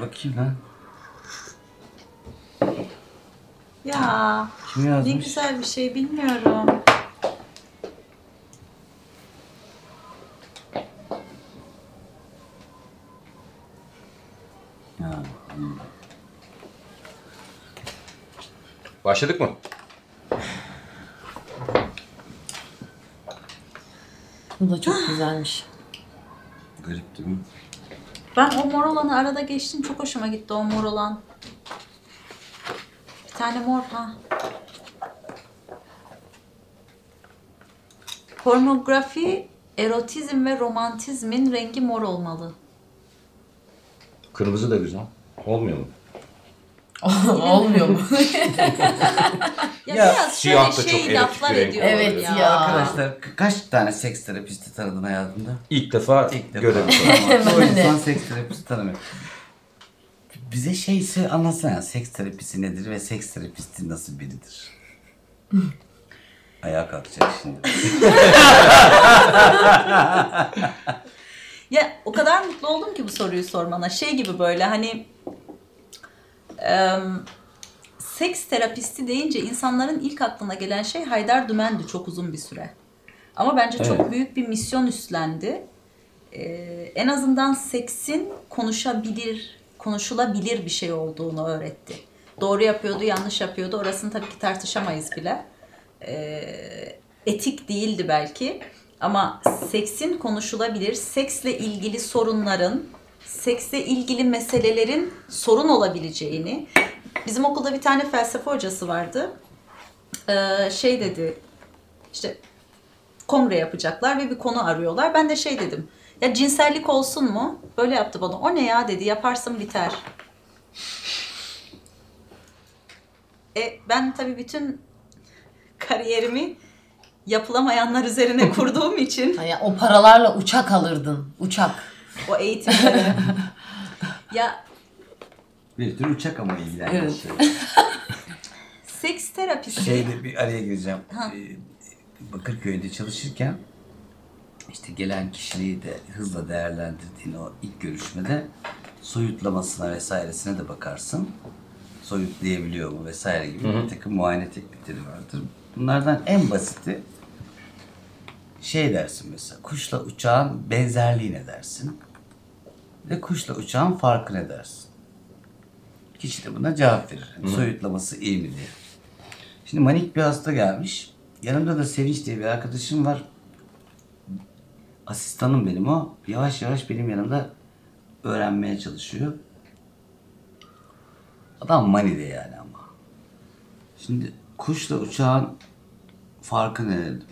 Bakayım lan. Ya Kim ne yazmış? güzel bir şey bilmiyorum. Ya. Başladık mı? Bu da çok güzelmiş. Garip değil mi? Ben o mor olanı arada geçtim. Çok hoşuma gitti o mor olan. Bir tane mor ha. Pornografi, erotizm ve romantizmin rengi mor olmalı. Kırmızı da güzel. Olmuyor mu? Olmuyor mu? Ya, Ya, biraz şöyle şey erotik laflar ediyorlar Evet ya. ya. Arkadaşlar ka- kaç tane seks terapisti tanıdın hayatında? İlk defa İlk defa. görebiliyorum. o insan seks terapisti tanımıyor. Bize şeyse anlatsana seks terapisi nedir ve seks terapisti nasıl biridir? Ayağa kalkacak şimdi. Ya o kadar mutlu oldum ki bu soruyu sormana. Şey gibi böyle hani em, seks terapisti deyince insanların ilk aklına gelen şey Haydar Dümen'di çok uzun bir süre. Ama bence çok Evet. büyük bir misyon üstlendi. Ee, en azından seksin konuşabilir, konuşulabilir bir şey olduğunu öğretti. Doğru yapıyordu, yanlış yapıyordu. Orasını tabii ki tartışamayız bile. Ee, etik değildi belki. Ama seksin konuşulabilir, seksle ilgili sorunların, seksle ilgili meselelerin sorun olabileceğini. Bizim okulda bir tane felsefe hocası vardı. Ee, şey dedi, işte kongre yapacaklar ve bir konu arıyorlar. Ben de şey dedim. Ya cinsellik olsun mu? Böyle yaptı bana. O ne ya dedi. Yaparsın biter. E, ben tabii bütün kariyerimi yapılamayanlar üzerine kurduğum için Yani o paralarla uçak alırdın. Uçak. o eğitimleri ya bir tür uçak ama ilgilenen Evet. şey. seks terapisi Şeyde bir araya gireceğim. Ha. Ee, Bakırköy'de çalışırken işte gelen kişiliği de hızla değerlendirdiğin o ilk görüşmede soyutlamasına vesairesine de bakarsın. Soyutlayabiliyor mu vesaire gibi bir takım muayene teknikleri vardır. Bunlardan en basiti şey dersin mesela kuşla uçağın benzerliği ne dersin ve kuşla uçağın farkı ne dersin. Kişi de buna cevap verir. Yani Soyutlaması iyi mi diye. Şimdi manik bir hasta gelmiş. Yanımda da Sevinç diye bir arkadaşım var. Asistanım benim o. Yavaş yavaş benim yanımda öğrenmeye çalışıyor. Adam manide yani ama. Şimdi kuşla uçağın farkı ne dedim.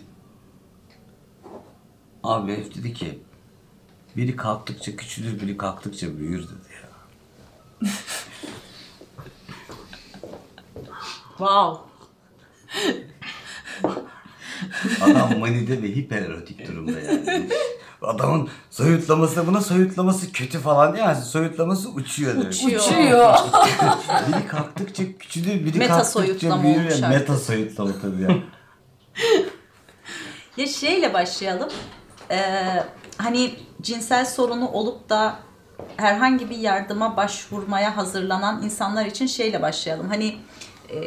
Abi herif dedi ki biri kalktıkça küçülür, biri kalktıkça büyür dedi ya. wow. Adam manide ve hipererotik durumda yani. Adamın soyutlaması buna soyutlaması kötü falan değil yani soyutlaması uçuyor demek. Uçuyor. Uçuyor. Biri kalktıkça küçülür, biri Meta kalktıkça soyutlama büyür. olmuş Ya, artık. meta soyutlama tabii ya. Ya şeyle başlayalım. Ee, hani cinsel sorunu olup da herhangi bir yardıma başvurmaya hazırlanan insanlar için şeyle başlayalım. Hani e,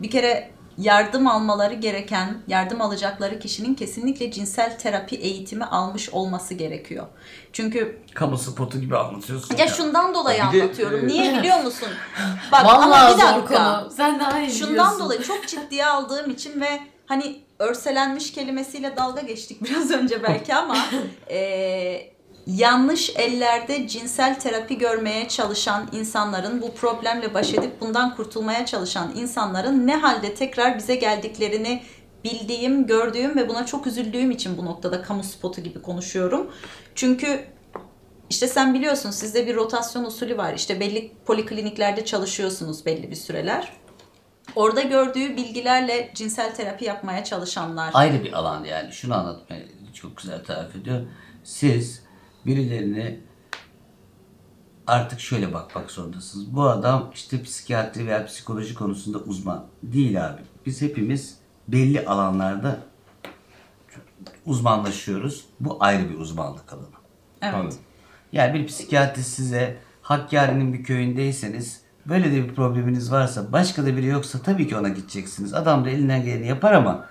bir kere yardım almaları gereken, yardım alacakları kişinin kesinlikle cinsel terapi eğitimi almış olması gerekiyor. Çünkü Kamu spotu gibi anlatıyorsun. ya şundan dolayı Bir de, anlatıyorum. e, Niye biliyor musun? Bak Vallahi ama bir zor dakika. konu. Sen daha iyi Şundan biliyorsun. dolayı çok ciddiye aldığım için ve hani örselenmiş kelimesiyle dalga geçtik biraz önce belki ama e, yanlış ellerde cinsel terapi görmeye çalışan insanların bu problemle baş edip bundan kurtulmaya çalışan insanların ne halde tekrar bize geldiklerini bildiğim, gördüğüm ve buna çok üzüldüğüm için bu noktada kamu spotu gibi konuşuyorum. Çünkü işte sen biliyorsun sizde bir rotasyon usulü var. İşte belli polikliniklerde çalışıyorsunuz belli bir süreler. Orada gördüğü bilgilerle cinsel terapi yapmaya çalışanlar. Ayrı bir alan yani. Şunu anlatmayı çok güzel tarif ediyor. Siz birilerini artık şöyle bakmak zorundasınız. Bu adam işte psikiyatri veya psikoloji konusunda uzman. Değil abi. Biz hepimiz belli alanlarda uzmanlaşıyoruz. Bu ayrı bir uzmanlık alanı. Evet. Anladım. Yani bir psikiyatrist size Hakkari'nin bir köyündeyseniz böyle de bir probleminiz varsa başka da biri yoksa tabii ki ona gideceksiniz. Adam da elinden geleni yapar ama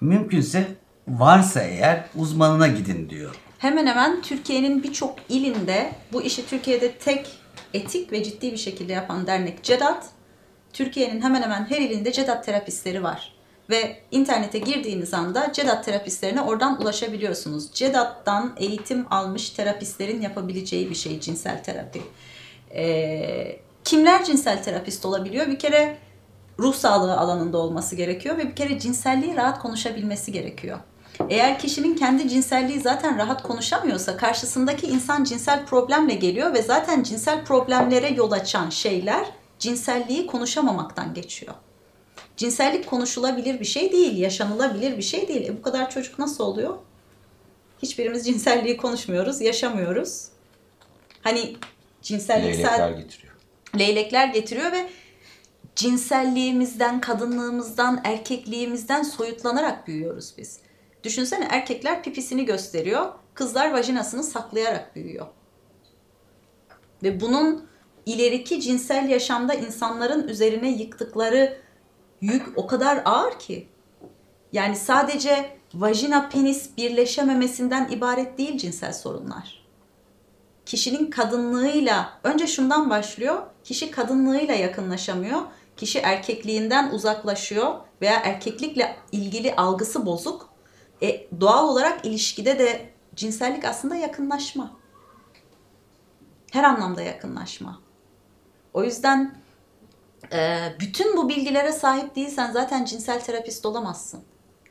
mümkünse varsa eğer uzmanına gidin diyor. Hemen hemen Türkiye'nin birçok ilinde bu işi Türkiye'de tek etik ve ciddi bir şekilde yapan dernek CEDAT. Türkiye'nin hemen hemen her ilinde CEDAT terapistleri var. Ve internete girdiğiniz anda CEDAT terapistlerine oradan ulaşabiliyorsunuz. CEDAT'tan eğitim almış terapistlerin yapabileceği bir şey cinsel terapi. Ee, kimler cinsel terapist olabiliyor? Bir kere ruh sağlığı alanında olması gerekiyor ve bir kere cinselliği rahat konuşabilmesi gerekiyor. Eğer kişinin kendi cinselliği zaten rahat konuşamıyorsa karşısındaki insan cinsel problemle geliyor ve zaten cinsel problemlere yol açan şeyler cinselliği konuşamamaktan geçiyor. Cinsellik konuşulabilir bir şey değil, yaşanılabilir bir şey değil. E bu kadar çocuk nasıl oluyor? Hiçbirimiz cinselliği konuşmuyoruz, yaşamıyoruz. Hani cinsellik Leylekler getiriyor. leylekler getiriyor ve cinselliğimizden, kadınlığımızdan, erkekliğimizden soyutlanarak büyüyoruz biz. Düşünsene erkekler pipisini gösteriyor, kızlar vajinasını saklayarak büyüyor. Ve bunun ileriki cinsel yaşamda insanların üzerine yıktıkları yük o kadar ağır ki. Yani sadece vajina penis birleşememesinden ibaret değil cinsel sorunlar kişinin kadınlığıyla önce şundan başlıyor. Kişi kadınlığıyla yakınlaşamıyor. Kişi erkekliğinden uzaklaşıyor veya erkeklikle ilgili algısı bozuk. E, doğal olarak ilişkide de cinsellik aslında yakınlaşma. Her anlamda yakınlaşma. O yüzden e, bütün bu bilgilere sahip değilsen zaten cinsel terapist olamazsın.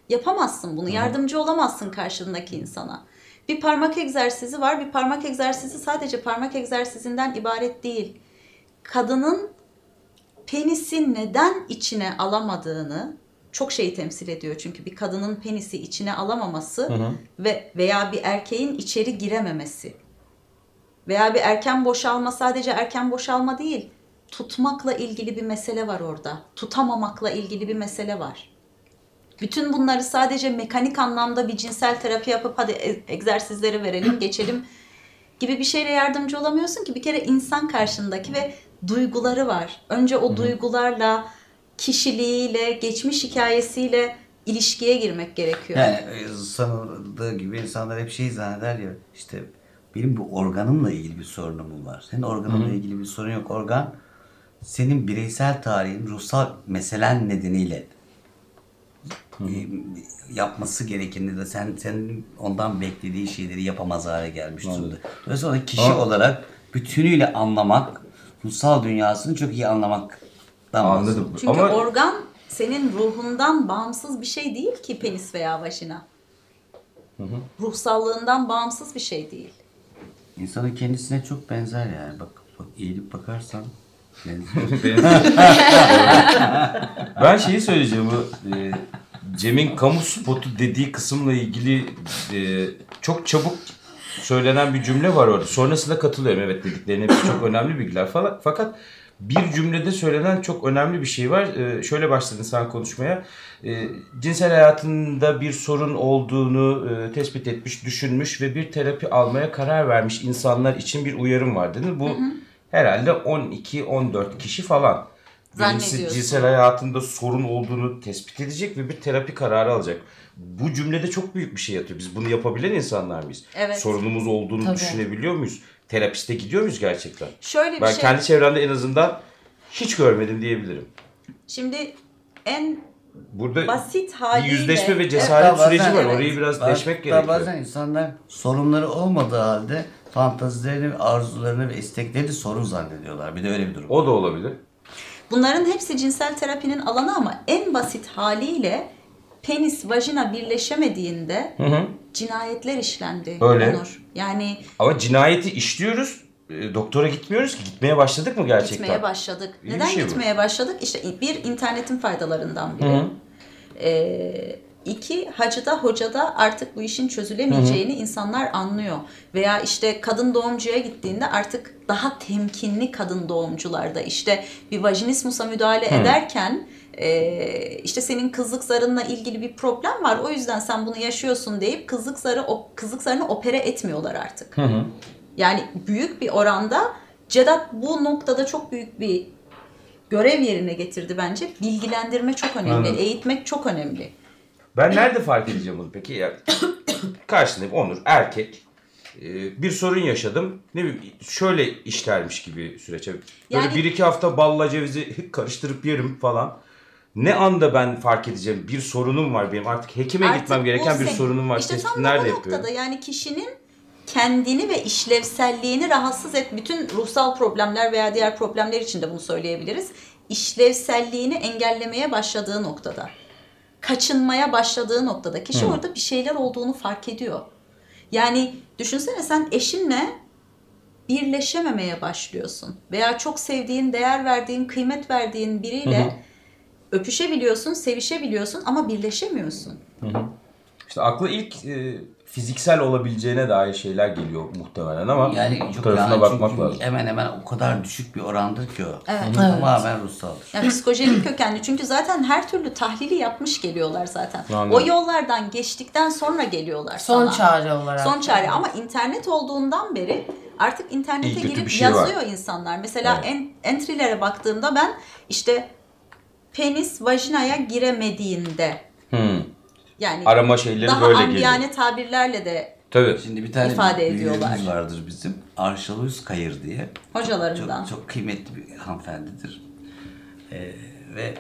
Yapamazsın bunu. Yardımcı olamazsın karşındaki insana. Bir parmak egzersizi var. Bir parmak egzersizi sadece parmak egzersizinden ibaret değil. Kadının penisi neden içine alamadığını çok şeyi temsil ediyor çünkü bir kadının penisi içine alamaması ve veya bir erkeğin içeri girememesi veya bir erken boşalma sadece erken boşalma değil tutmakla ilgili bir mesele var orada. Tutamamakla ilgili bir mesele var. Bütün bunları sadece mekanik anlamda bir cinsel terapi yapıp hadi e- egzersizleri verelim geçelim gibi bir şeyle yardımcı olamıyorsun ki bir kere insan karşındaki ve duyguları var. Önce o duygularla, kişiliğiyle, geçmiş hikayesiyle ilişkiye girmek gerekiyor. Yani e, sanıldığı gibi insanlar hep şey zanneder ya işte benim bu organımla ilgili bir sorunum var. Senin organınla ilgili bir sorun yok. Organ senin bireysel tarihin ruhsal meselen nedeniyle e, yapması gerekeni de sen senin ondan beklediği şeyleri yapamaz hale gelmiş durumda. Dolayısıyla kişi olarak bütünüyle anlamak, ruhsal dünyasını çok iyi anlamaktan Anladım. Çünkü Ama organ senin ruhundan bağımsız bir şey değil ki penis veya vajina. Ruhsallığından bağımsız bir şey değil. İnsanın kendisine çok benzer yani. Bak, bak eğilip bakarsan ben şeyi söyleyeceğim bu e, Cem'in kamu spotu dediği kısımla ilgili e, çok çabuk söylenen bir cümle var orada. Sonrasında katılıyorum evet dediklerine çok önemli bilgiler falan. Fakat bir cümlede söylenen çok önemli bir şey var. E, şöyle başladın sen konuşmaya. E, cinsel hayatında bir sorun olduğunu e, tespit etmiş, düşünmüş ve bir terapi almaya karar vermiş insanlar için bir uyarım var dedin. Bu herhalde 12-14 kişi falan. Birincisi cinsel hayatında sorun olduğunu tespit edecek ve bir terapi kararı alacak. Bu cümlede çok büyük bir şey yatıyor. Biz bunu yapabilen insanlar mıyız? Evet. Sorunumuz olduğunu Tabii. düşünebiliyor muyuz? Terapiste gidiyor muyuz gerçekten? Şöyle bir Ben şey. kendi çevremde en azından hiç görmedim diyebilirim. Şimdi en Burada basit bir haliyle yüzleşme ve Evet, cesaret Hatta süreci bazen- var. evet. Orayı biraz Baz- deşmek gerekiyor. Bazen insanlar sorunları olmadığı halde fantazilerini, arzularını ve isteklerini sorun zannediyorlar. Bir de öyle bir durum. O da olabilir. Bunların hepsi cinsel terapinin alanı ama en basit haliyle penis vajina birleşemediğinde Hı hı. Cinayetler işlendi. Öyle. Onur. Yani Ama cinayeti işliyoruz. e, Doktora gitmiyoruz ki. Gitmeye başladık mı gerçekten? gitmeye başladık. İyi Neden şey bu. gitmeye başladık? İşte bir internetin faydalarından biri. Hı. Ee, iki hacıda hocada artık bu işin çözülemeyeceğini insanlar anlıyor. Veya işte kadın doğumcuya gittiğinde artık daha temkinli kadın doğumcularda işte bir vajinismusa müdahale ederken e, işte senin kızlık zarınla ilgili bir problem var. O yüzden sen bunu yaşıyorsun deyip kızlık zarı o kızlık zarını opere etmiyorlar artık. Yani büyük bir oranda Cedat bu noktada çok büyük bir görev yerine getirdi bence. Bilgilendirme çok önemli, Anladım. eğitmek çok önemli. Ben nerede fark edeceğim bunu peki? Ya, karşısındayım Onur erkek. Ee, bir sorun yaşadım. Ne bileyim şöyle işlermiş gibi süreç. Böyle Yani- bir iki hafta balla cevizi karıştırıp yerim falan. Ne anda ben fark edeceğim bir sorunum var benim artık hekime Artık gitmem gereken bir sorunum var. İşte tam da nerede bu yapıyorum? noktada yani kişinin kendini ve işlevselliğini rahatsız et. Bütün ruhsal problemler veya diğer problemler için de bunu söyleyebiliriz. İşlevselliğini engellemeye başladığı noktada. Kaçınmaya başladığı noktada. Kişi orada bir şeyler olduğunu fark ediyor. Yani düşünsene sen eşinle birleşememeye başlıyorsun. Veya çok sevdiğin, değer verdiğin, kıymet verdiğin biriyle öpüşebiliyorsun, sevişebiliyorsun ama birleşemiyorsun. İşte akla ilk e, fiziksel olabileceğine dair şeyler geliyor muhtemelen ama Yani bu çok tarafına yani bakmak çünkü lazım. hemen hemen o kadar düşük bir orandır ki o. Evet. Tamamen ruhsaldır. Yani psikojenik kökenli çünkü zaten her türlü tahlili yapmış geliyorlar zaten. Anladım. O yollardan geçtikten sonra geliyorlar Son sana. çare olarak. Son çare ama internet olduğundan beri artık internete İyi, girip şey var. yazıyor insanlar. Mesela Evet. en, entry'lere baktığımda ben işte penis vajinaya giremediğinde Hmm. yani Arama şeyleri daha böyle ambiyane geliyor. tabirlerle de Tabii. Şimdi bir tane İfade ediyorlar. vardır bizim. Arşaluyuz Kayır diye. hocalarından. Çok, çok kıymetli bir hanımefendidir. Ee, ve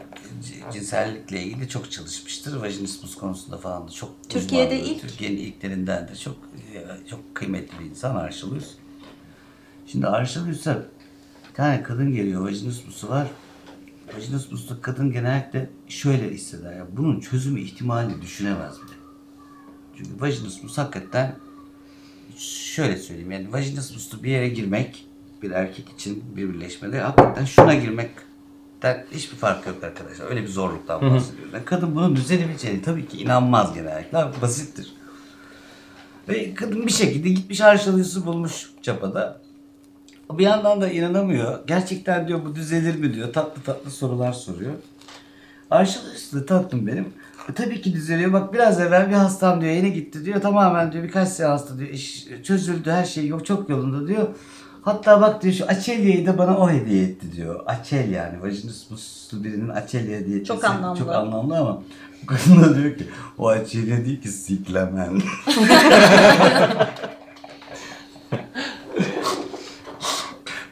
c- cinsellikle ilgili çok çalışmıştır. Vajinismus konusunda falan da çok Türkiye'de uzmandır. ilk- Türkiye'nin ilklerindendir. Çok e, çok kıymetli bir insan Arşaluyuz. Şimdi Arşaluyuz'a bir tane kadın geliyor. Vajinismusu var. Vajinismuslu kadın genellikle şöyle hisseder. Ya, bunun çözümü ihtimalini düşünemez bile. Çünkü vajinismus hakikaten şöyle söyleyeyim yani vajinismuslu bir yere girmek bir erkek için bir birleşmede hakikaten şuna girmekten hiçbir fark yok arkadaşlar. Öyle bir zorluktan bahsediyoruz. Yani kadın bunun düzelebileceğini tabii ki inanmaz genellikle. Basittir. Ve kadın bir şekilde gitmiş arşalıyısı bulmuş çapada. Bir yandan da inanamıyor. Gerçekten diyor bu düzelir mi diyor. Tatlı tatlı sorular soruyor. Arşalıyısı da tatlım benim. E, tabii ki düzeliyor. Bak biraz evvel bir hastam diyor yeni gitti diyor. Tamamen diyor birkaç seansta diyor iş çözüldü her şey yok çok yolunda diyor. Hatta bak diyor şu Açelya'yı da bana o hediye etti diyor. Açel yani vajinismuslu birinin Açelya hediye etmesi Çok anlamlı. Çok anlamlı ama kadın da diyor ki o Açelya değil ki siklemen.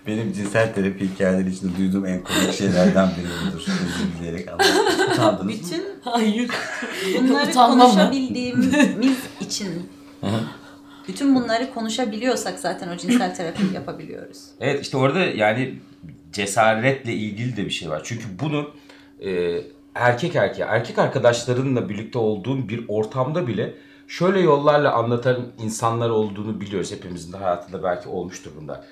Benim cinsel terapi hikayeleri içinde duyduğum en komik şeylerden biri budur. Özür dileyerek anlattım. Utandınız mı? Bütün Hayır. bunları Utanma mı? konuşabildiğimiz için bütün bunları konuşabiliyorsak zaten o cinsel terapi yapabiliyoruz. Evet işte orada yani cesaretle ilgili de bir şey var. Çünkü bunu e, erkek erkeğe, erkek arkadaşlarınla birlikte olduğun bir ortamda bile şöyle yollarla anlatan insanlar olduğunu biliyoruz. Hepimizin de hayatında belki olmuştur bunda.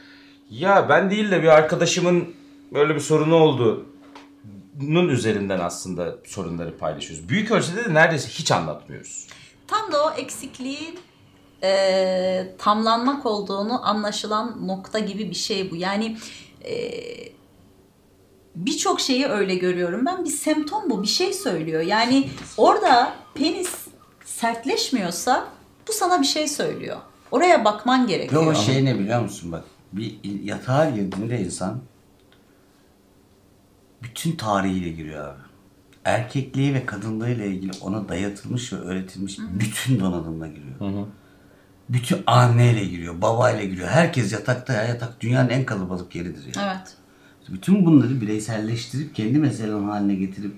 Ya ben değil de bir arkadaşımın böyle bir sorunu oldu. Bunun üzerinden aslında sorunları paylaşıyoruz. Büyük ölçüde de neredeyse hiç anlatmıyoruz. Tam da o eksikliğin e, tamlanmak olduğunu anlaşılan nokta gibi bir şey bu. Yani e, birçok şeyi öyle görüyorum ben. Bir semptom bu, bir şey söylüyor. Yani orada penis sertleşmiyorsa bu sana bir şey söylüyor. Oraya bakman Ve gerekiyor. o şey ne biliyor musun bak. Bir yatağa girdiğinde insan bütün tarihiyle giriyor abi. Erkekliği ve kadınlığıyla ilgili ona dayatılmış ve öğretilmiş bütün donanımla giriyor. Bütün anneyle giriyor, babayla giriyor. Herkes yatakta ya yatak dünyanın en kalabalık yeridir ya. Evet. Bütün bunları bireyselleştirip kendi meselen haline getirip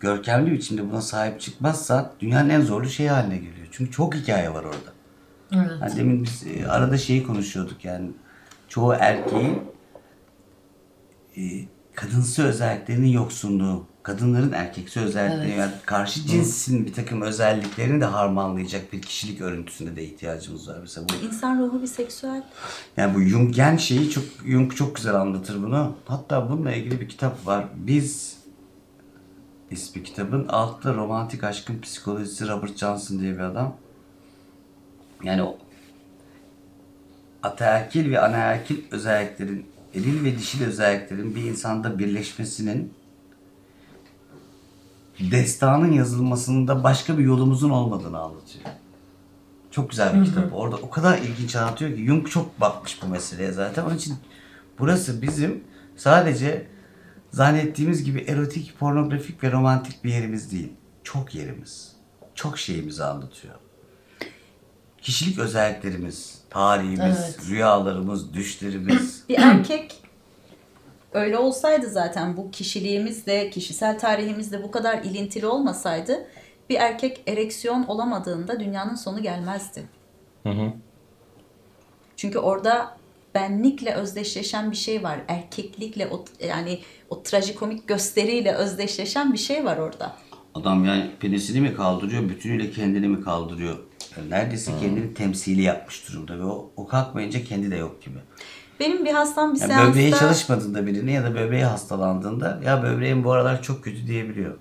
görkemli biçimde buna sahip çıkmazsa dünyanın en zorlu şeyi haline geliyor. Çünkü çok hikaye var orada. Evet. Hani demin biz e, arada şeyi konuşuyorduk yani çoğu erkeğin e, kadınsı özelliklerinin yoksunluğu, kadınların erkeksi özellikleri Evet. yani karşı cinsin bir takım özelliklerini de harmanlayacak bir kişilik örüntüsüne de ihtiyacımız var. Mesela bu İnsan ruhu bir seksüel. yani bu Junggen şeyi çok Jung çok güzel anlatır bunu. Hatta bununla ilgili bir kitap var. Biz ismi kitabın altta romantik aşkın psikolojisi Robert Johnson diye bir adam. Yani o ataerkil ve anaerkil özelliklerin, eril ve dişil özelliklerin bir insanda birleşmesinin destanın yazılmasında başka bir yolumuzun olmadığını anlatıyor. Çok güzel bir kitap. Orada o kadar ilginç anlatıyor ki Jung çok bakmış bu meseleye zaten. Onun için Burası bizim sadece zannettiğimiz gibi erotik, pornografik ve romantik bir yerimiz değil. Çok yerimiz. Çok şeyimizi anlatıyor. Kişilik özelliklerimiz, tarihimiz, Evet. rüyalarımız, düşlerimiz. Bir erkek öyle olsaydı zaten bu kişiliğimizle, kişisel tarihimizle bu kadar ilintili olmasaydı bir erkek ereksiyon olamadığında dünyanın sonu gelmezdi. Çünkü orada benlikle özdeşleşen bir şey var. Erkeklikle o, yani o trajikomik gösteriyle özdeşleşen bir şey var orada. Adam yani penisini mi kaldırıyor, bütünüyle kendini mi kaldırıyor? Yani neredeyse kendini temsili yapmış durumda ve o, o kalkmayınca kendi de yok gibi. Benim bir hastam bir Yani seansta... böbreği çalışmadığında birine ya da böbreği hastalandığında ya böbreğim bu aralar çok kötü diyebiliyor.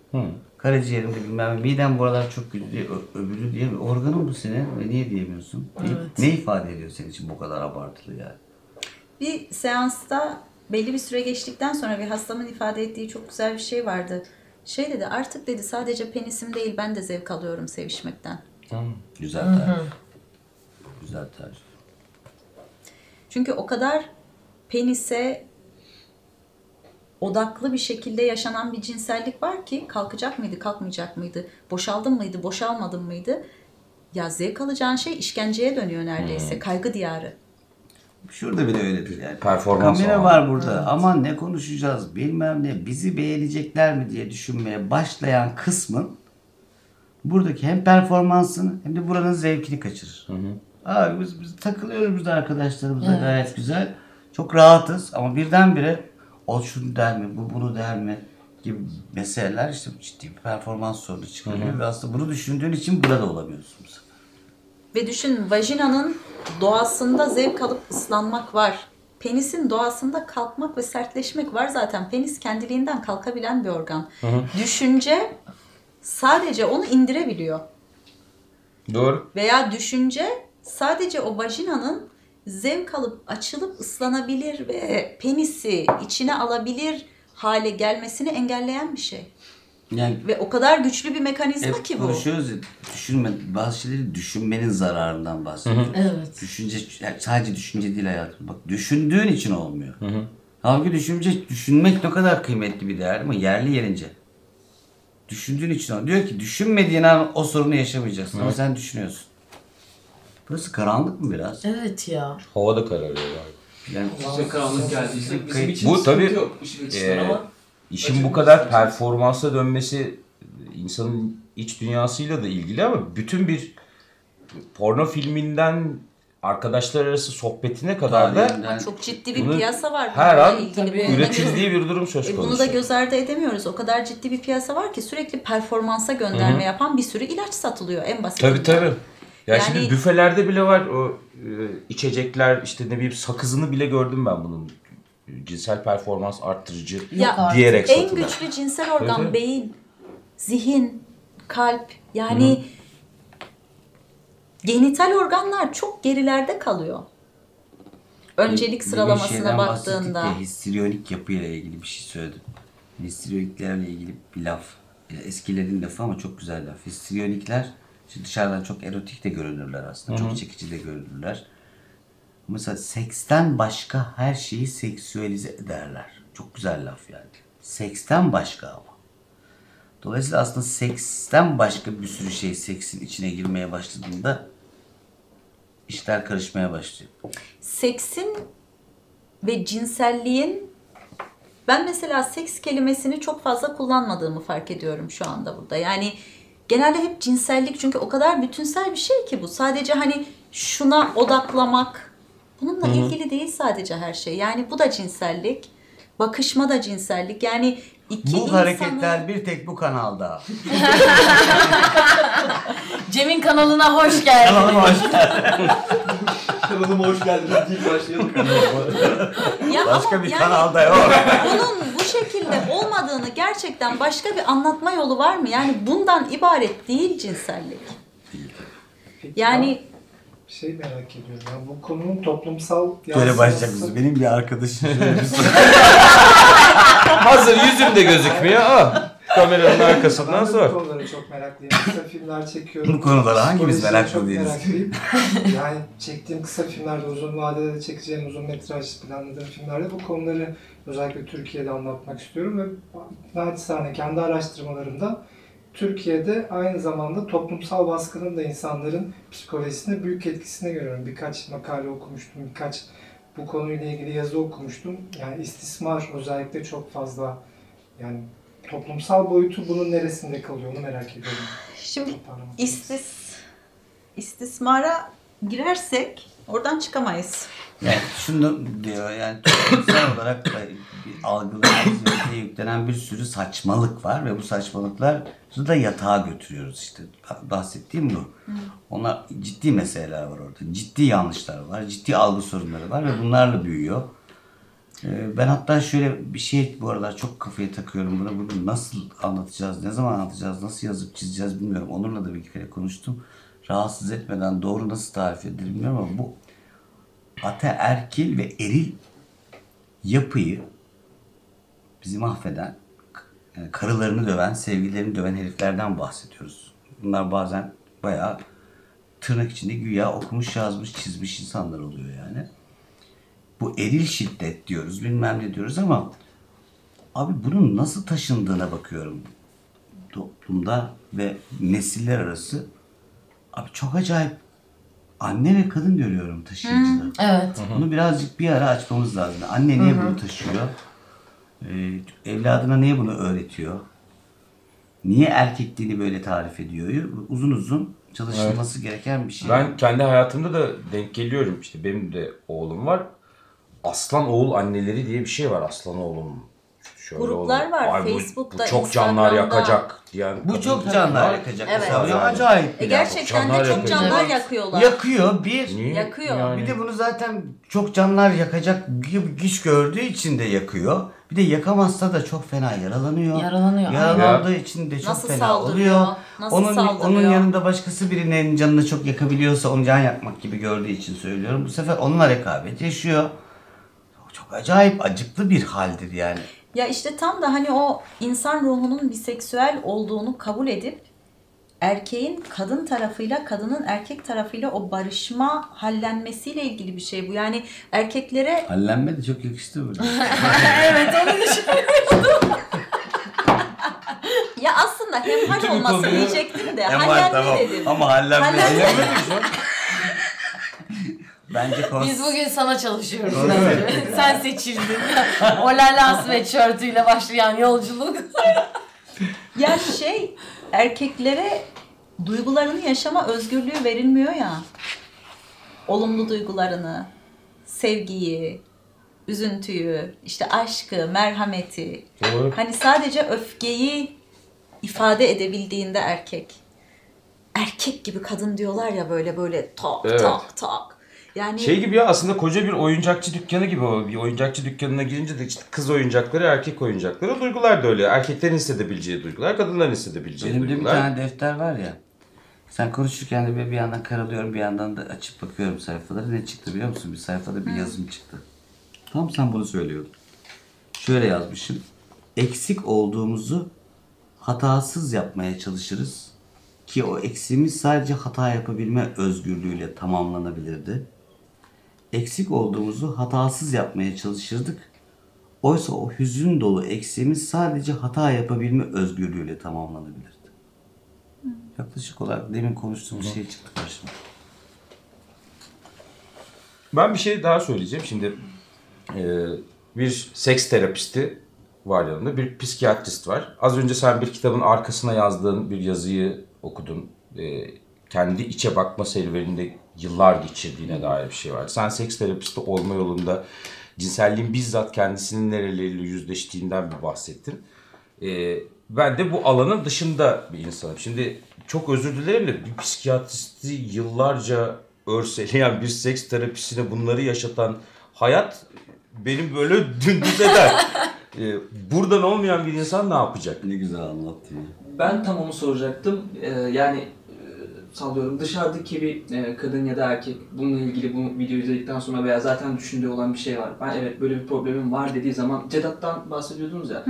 Karaciğerimde bilmem midem bu aralar çok kötü diye öbürü diye organın bu senin ve niye diyemiyorsun? Ne, ne ifade ediyor senin için bu kadar abartılı yani? Bir seansta belli bir süre geçtikten sonra bir hastamın ifade ettiği çok güzel bir şey vardı. Şey dedi artık dedi sadece penisim değil ben de zevk alıyorum sevişmekten. Güzel tarif. Güzel tarif. Çünkü o kadar penise odaklı bir şekilde yaşanan bir cinsellik var ki kalkacak mıydı, kalkmayacak mıydı, boşaldın mıydı, boşalmadın mıydı? Ya zevk alacağın şey işkenceye dönüyor neredeyse, kaygı diyarı. Şurada bile öyledir yani. Performans Kamera var burada. Aman ne konuşacağız bilmem ne. Bizi beğenecekler mi diye düşünmeye başlayan kısmın buradaki hem performansını hem de buranın zevkini kaçırır. Abi biz, biz takılıyoruz burada arkadaşlarımızla gayet güzel. Çok rahatız ama birdenbire o şunu der mi, bu bunu der mi gibi meseleler işte ciddi bir performans sorunu çıkarıyor. Ve aslında bunu düşündüğün için burada olamıyorsunuz. Ve düşün vajinanın doğasında zevk alıp ıslanmak var. Penisin doğasında kalkmak ve sertleşmek var zaten. Penis kendiliğinden kalkabilen bir organ. Düşünce sadece onu indirebiliyor. Doğru. Veya düşünce sadece o vajinanın zevk alıp açılıp ıslanabilir ve penisi içine alabilir hale gelmesini engelleyen bir şey. Yani Ve o kadar güçlü bir mekanizma hep ki bu. konuşuyoruz ya, düşünme, bazı şeyleri düşünmenin zararından bahsediyoruz. Evet. Düşünce yani sadece düşünce değil hayatım. Bak düşündüğün için olmuyor. Halbuki düşünce düşünmek ne kadar kıymetli bir değer ama yerli yerince. Düşündüğün için. Diyor ki düşünmediğin an o sorunu yaşamayacaksın ama sen düşünüyorsun. Burası karanlık mı biraz? Evet ya. Havada kararıyor abi. Yani Size karanlık geldiyse bizim için Bu tabii, yok Ee, ama işin bu kadar performansa dönmesi insanın iç dünyasıyla da ilgili ama bütün bir porno filminden arkadaşlar arası sohbetine kadar da tarihinden- Çok ciddi bir Bunu piyasa var. her an tabii üretildiği bir durum söz E konusu. bunu da göz ardı edemiyoruz. O kadar ciddi bir piyasa var ki sürekli performansa gönderme yapan bir sürü ilaç satılıyor en basit. Tabii tabii. Ya Yani- şimdi büfelerde bile var o e, içecekler işte ne bileyim sakızını bile gördüm ben bunun cinsel performans arttırıcı Ya diyerek en satılan. güçlü cinsel organ Evet, beyin, zihin, kalp. Yani genital organlar çok gerilerde kalıyor. Öncelik sıralamasına baktığında. ya, histriyonik yapıyla ilgili bir şey söyledim. Histriyoniklerle ilgili bir laf. Ya Eskilerin lafı ama çok güzel laf. Histriyonikler şimdi dışarıdan çok erotik de görünürler aslında. Çok çekici de görünürler. Mesela seksten başka her şeyi seksüelize ederler. Çok güzel laf yani. Seksten başka ama. Dolayısıyla aslında seksten başka bir sürü şey seksin içine girmeye başladığında işler karışmaya başlıyor. seksin ve cinselliğin ben mesela seks kelimesini çok fazla kullanmadığımı fark ediyorum şu anda burada. Yani genelde hep cinsellik çünkü o kadar bütünsel bir şey ki bu. Sadece hani şuna odaklamak bununla ilgili değil sadece her şey. Yani bu da cinsellik. Bakışma da cinsellik. Yani iki Bu insanın- hareketler bir tek bu kanalda. Cem'in kanalına hoş geldin. kanalıma hoş geldiniz deyip başlayalım. Ya Başka bir yani- kanalda yok. bunun bu şekilde olmadığını gerçekten başka bir anlatma yolu var mı? Yani bundan ibaret değil cinsellik. Peki Yani ben şey merak ediyorum ya bu konunun toplumsal Böyle başlayacak? Benim bir arkadaşım bir. Hazır yüzüm de gözükmüyor. Ah. kameranın arkasından de bu sor. konulara çok meraklıyım. Kısa filmler çekiyorum. Bu konulara hangimiz meraklı çok değiliz? meraklıyım. yani çektiğim kısa filmlerde, uzun vadede de çekeceğim uzun metraj planladığım filmlerde bu konuları özellikle Türkiye'de anlatmak istiyorum ve naçizane kendi araştırmalarımda Türkiye'de aynı zamanda toplumsal baskının da insanların psikolojisine büyük etkisini görüyorum. Birkaç makale okumuştum, birkaç bu konuyla ilgili yazı okumuştum. Yani istismar özellikle çok fazla yani toplumsal boyutu bunun neresinde kalıyor onu merak ediyorum. Şimdi istis istismara girersek oradan çıkamayız. Yani şunu diyor yani toplumsal olarak da algılarımızda yüklenen bir sürü saçmalık var ve bu saçmalıkları da yatağa götürüyoruz işte. Bahsettiğim bu. Onlar ciddi meseleler var orada. Ciddi yanlışlar var. Ciddi algı sorunları var ve bunlarla büyüyor. Ee, Ben hatta şöyle bir şey bu aralar çok kafaya takıyorum buna. Bunu nasıl anlatacağız, ne zaman anlatacağız, nasıl yazıp çizeceğiz bilmiyorum. Onur'la da bir kere konuştum. Rahatsız etmeden doğru nasıl tarif edilir bilmiyorum ama bu ataerkil ve eril yapıyı bizi mahveden, yani karılarını döven, sevgililerini döven heriflerden bahsediyoruz. Bunlar bazen bayağı tırnak içinde güya okumuş, yazmış, çizmiş insanlar oluyor yani. Bu eril şiddet diyoruz, bilmem ne diyoruz ama abi bunun nasıl taşındığına bakıyorum toplumda ve nesiller arası. Abi çok acayip anne ve kadın görüyorum taşıyıcıda. Evet. Bunu birazcık bir ara açmamız lazım. Anne niye bunu taşıyor? Ee, evladına niye bunu öğretiyor? Niye erkekliğini böyle tarif ediyor? Uzun uzun çalışılması gereken bir şey. Ben kendi hayatımda da denk geliyorum. İşte benim de oğlum var. Aslan oğul anneleri diye bir şey var. Aslan oğlum. Şöyle Gruplar oğlum. var, Ay bu- Facebook'ta, Bu çok canlar yakacak diyen. bu çok canlar var. yakacak. Evet. Yani. acayip E gerçekten Canlar de çok yakıyor. canlar yakıyorlar. Yakıyor bir. Niye? Yakıyor. Yani. Bir de bunu zaten çok canlar yakacak gibi güç gördüğü için de yakıyor. Bir de yakamazsa da çok fena yaralanıyor. Yaralanıyor, Yaralandığı için de çok Nasıl fena saldırıyor, oluyor. nasıl onun, saldırıyor? onun yanında başkası birinin canını çok yakabiliyorsa onu can yakmak gibi gördüğü için söylüyorum. Bu sefer onunla rekabet yaşıyor. Çok acayip acıklı bir haldir yani. Ya işte tam da hani o insan ruhunun biseksüel olduğunu kabul edip erkeğin kadın tarafıyla kadının erkek tarafıyla o barışma hallenmesiyle ilgili bir şey bu. Yani erkeklere Hallenme de çok yakıştı burada. evet onu düşünüyorum. ya aslında hemhal Bütün olması diyecektim de Hem hallenme tamam. dedim. Ama hallenme. Hallenme. Bence kons- Biz bugün sana çalışıyoruz. Sen seçildin. o lala sweatshirtüyle başlayan yolculuk. Ya şey erkeklere duygularını yaşama özgürlüğü verilmiyor ya. Olumlu duygularını, sevgiyi, üzüntüyü, işte aşkı, merhameti. Doğru. Hani sadece öfkeyi ifade edebildiğinde erkek. Erkek gibi kadın diyorlar ya böyle böyle tak Evet. tak tak. Yani Şey gibi ya aslında koca bir oyuncakçı dükkanı gibi o. Bir oyuncakçı dükkanına girince de işte kız oyuncakları, erkek oyuncakları. Duygular da öyle. Erkeklerin hissedebileceği duygular, kadınların hissedebileceği Benim de bir duygular. tane defter var ya. Sen konuşurken de böyle bir yandan karalıyorum bir yandan da açıp bakıyorum sayfaları. Ne çıktı biliyor musun? Bir sayfada bir yazım çıktı. Tam sen bunu söylüyordun. Şöyle yazmışım. Eksik olduğumuzu hatasız yapmaya çalışırız. Ki o eksiğimiz sadece hata yapabilme özgürlüğüyle tamamlanabilirdi. Eksik olduğumuzu hatasız yapmaya çalışırdık. Oysa o hüzün dolu eksiğimiz sadece hata yapabilme özgürlüğüyle tamamlanabilirdi. Yaklaşık olarak demin konuştuğumuz şey çıktı karşıma. Ben bir şey daha söyleyeceğim. Şimdi e, bir seks terapisti var yanında, bir psikiyatrist var. Az önce sen bir kitabın arkasına yazdığın bir yazıyı okudun. E, kendi içe bakma serüveninde yıllar geçirdiğine dair bir şey var. Sen seks terapisti olma yolunda cinselliğin bizzat kendisinin nereleriyle yüzleştiğinden bir bahsettin. E, ben de bu alanın dışında bir insanım. Şimdi çok özür dilerim de bir psikiyatristi yıllarca örseleyen bir seks terapisine bunları yaşatan hayat benim böyle dümdüz eder. Ee, buradan olmayan bir insan ne yapacak? Ne güzel anlattın. Ben tam onu soracaktım. Ee, yani sallıyorum dışarıdaki bir e, kadın ya da erkek bununla ilgili bu videoyu izledikten sonra veya zaten düşündüğü olan bir şey var. Ben evet böyle bir problemim var dediği zaman Cedat'tan bahsediyordunuz ya.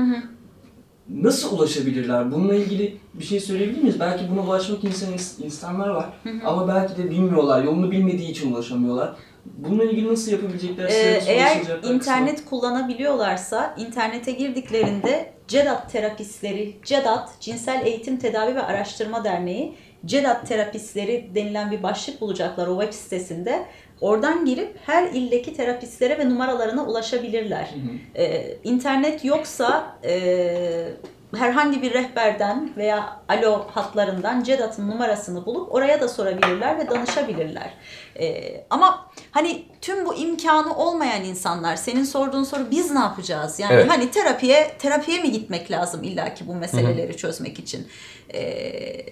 nasıl ulaşabilirler? Bununla ilgili bir şey söyleyebilir miyiz? Belki buna ulaşmak insan, insanlar var ama belki de bilmiyorlar, yolunu bilmediği için ulaşamıyorlar. Bununla ilgili nasıl yapabilecekler? Ee, eğer internet kullanabiliyorlarsa internete girdiklerinde CEDAT terapistleri, CEDAT Cinsel Eğitim Tedavi ve Araştırma Derneği CEDAT terapistleri denilen bir başlık bulacaklar o web sitesinde. Oradan girip her ildeki terapistlere ve numaralarına ulaşabilirler. Hı hı. Ee, internet yoksa e, herhangi bir rehberden veya alo hatlarından CEDAT'ın numarasını bulup oraya da sorabilirler ve danışabilirler. Ee, ama hani tüm bu imkanı olmayan insanlar senin sorduğun soru biz ne yapacağız? Yani Evet. hani terapiye terapiye mi gitmek lazım illaki bu meseleleri çözmek için? Ee,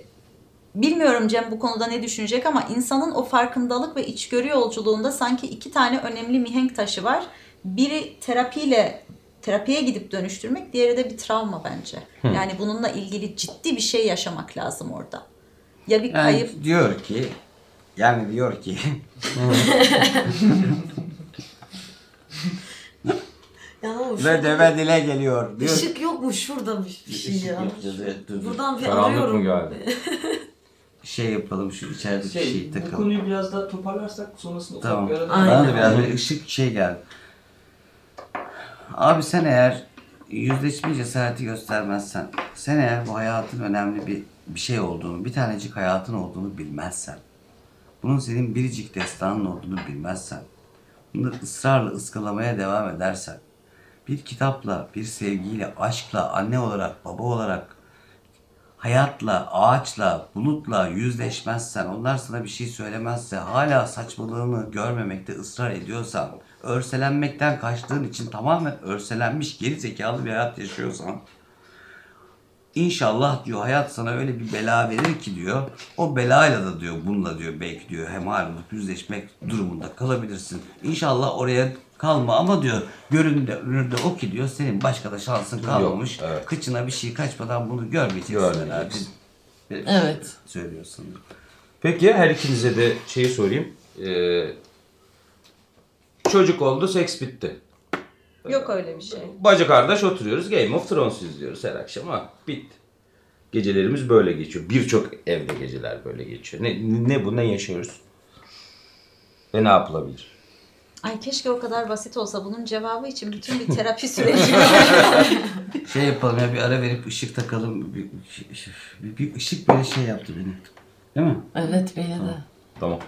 Bilmiyorum Cem bu konuda ne düşünecek ama insanın o farkındalık ve içgörü yolculuğunda sanki iki tane önemli mihenk taşı var. Biri terapiyle terapiye gidip dönüştürmek, diğeri de bir travma bence. Yani bununla ilgili ciddi bir şey yaşamak lazım orada. Ya bir Yani kayıp diyor ki yani diyor ki Ya ve deve dile geliyor. Diyor. ışık yok mu şurada bir, bir şey Işık ya. Buradan bir Karanlık arıyorum. mı geldi? Şey yapalım şu içerideki Şey, şeyi bu takalım. konuyu biraz daha toparlarsak sonrasında Tamam. bir arada Aynen. Bana da biraz böyle ışık şey geldi. Abi sen eğer yüzleşme cesareti göstermezsen, sen eğer bu hayatın önemli bir bir şey olduğunu, bir tanecik hayatın olduğunu bilmezsen, bunun senin biricik destanın olduğunu bilmezsen, bunu ısrarla ıskalamaya devam edersen, bir kitapla, bir sevgiyle, aşkla, anne olarak, baba olarak, hayatla, ağaçla, bulutla yüzleşmezsen, onlar sana bir şey söylemezse, hala saçmalığını görmemekte ısrar ediyorsan, örselenmekten kaçtığın için tamamen örselenmiş geri zekalı bir hayat yaşıyorsan, İnşallah diyor hayat sana öyle bir bela verir ki diyor. O belayla da diyor bununla diyor belki diyor hemhal olup yüzleşmek durumunda kalabilirsin. İnşallah oraya kalma ama diyor göründe önünde o ki diyor senin başka da şansın kalmamış. evet. Kıçına bir şey kaçmadan bunu görmeyeceksin. Görmeyeceksin. Evet. Söylüyorsun. Peki her ikinize de şeyi sorayım. Ee, çocuk oldu, seks bitti. yok öyle bir şey. Bacı kardeş oturuyoruz Game of Thrones izliyoruz her akşam ha bitti. Gecelerimiz böyle geçiyor. Birçok evde geceler böyle geçiyor. Ne, ne bu ne yaşıyoruz? Ve ne yapılabilir? Ay keşke o kadar basit olsa bunun cevabı için bütün bir terapi süreci. Şey yapalım ya bir ara verip ışık takalım. Bir, bir, bir ışık böyle şey yaptı beni. Değil mi? Evet beni de. Tamam.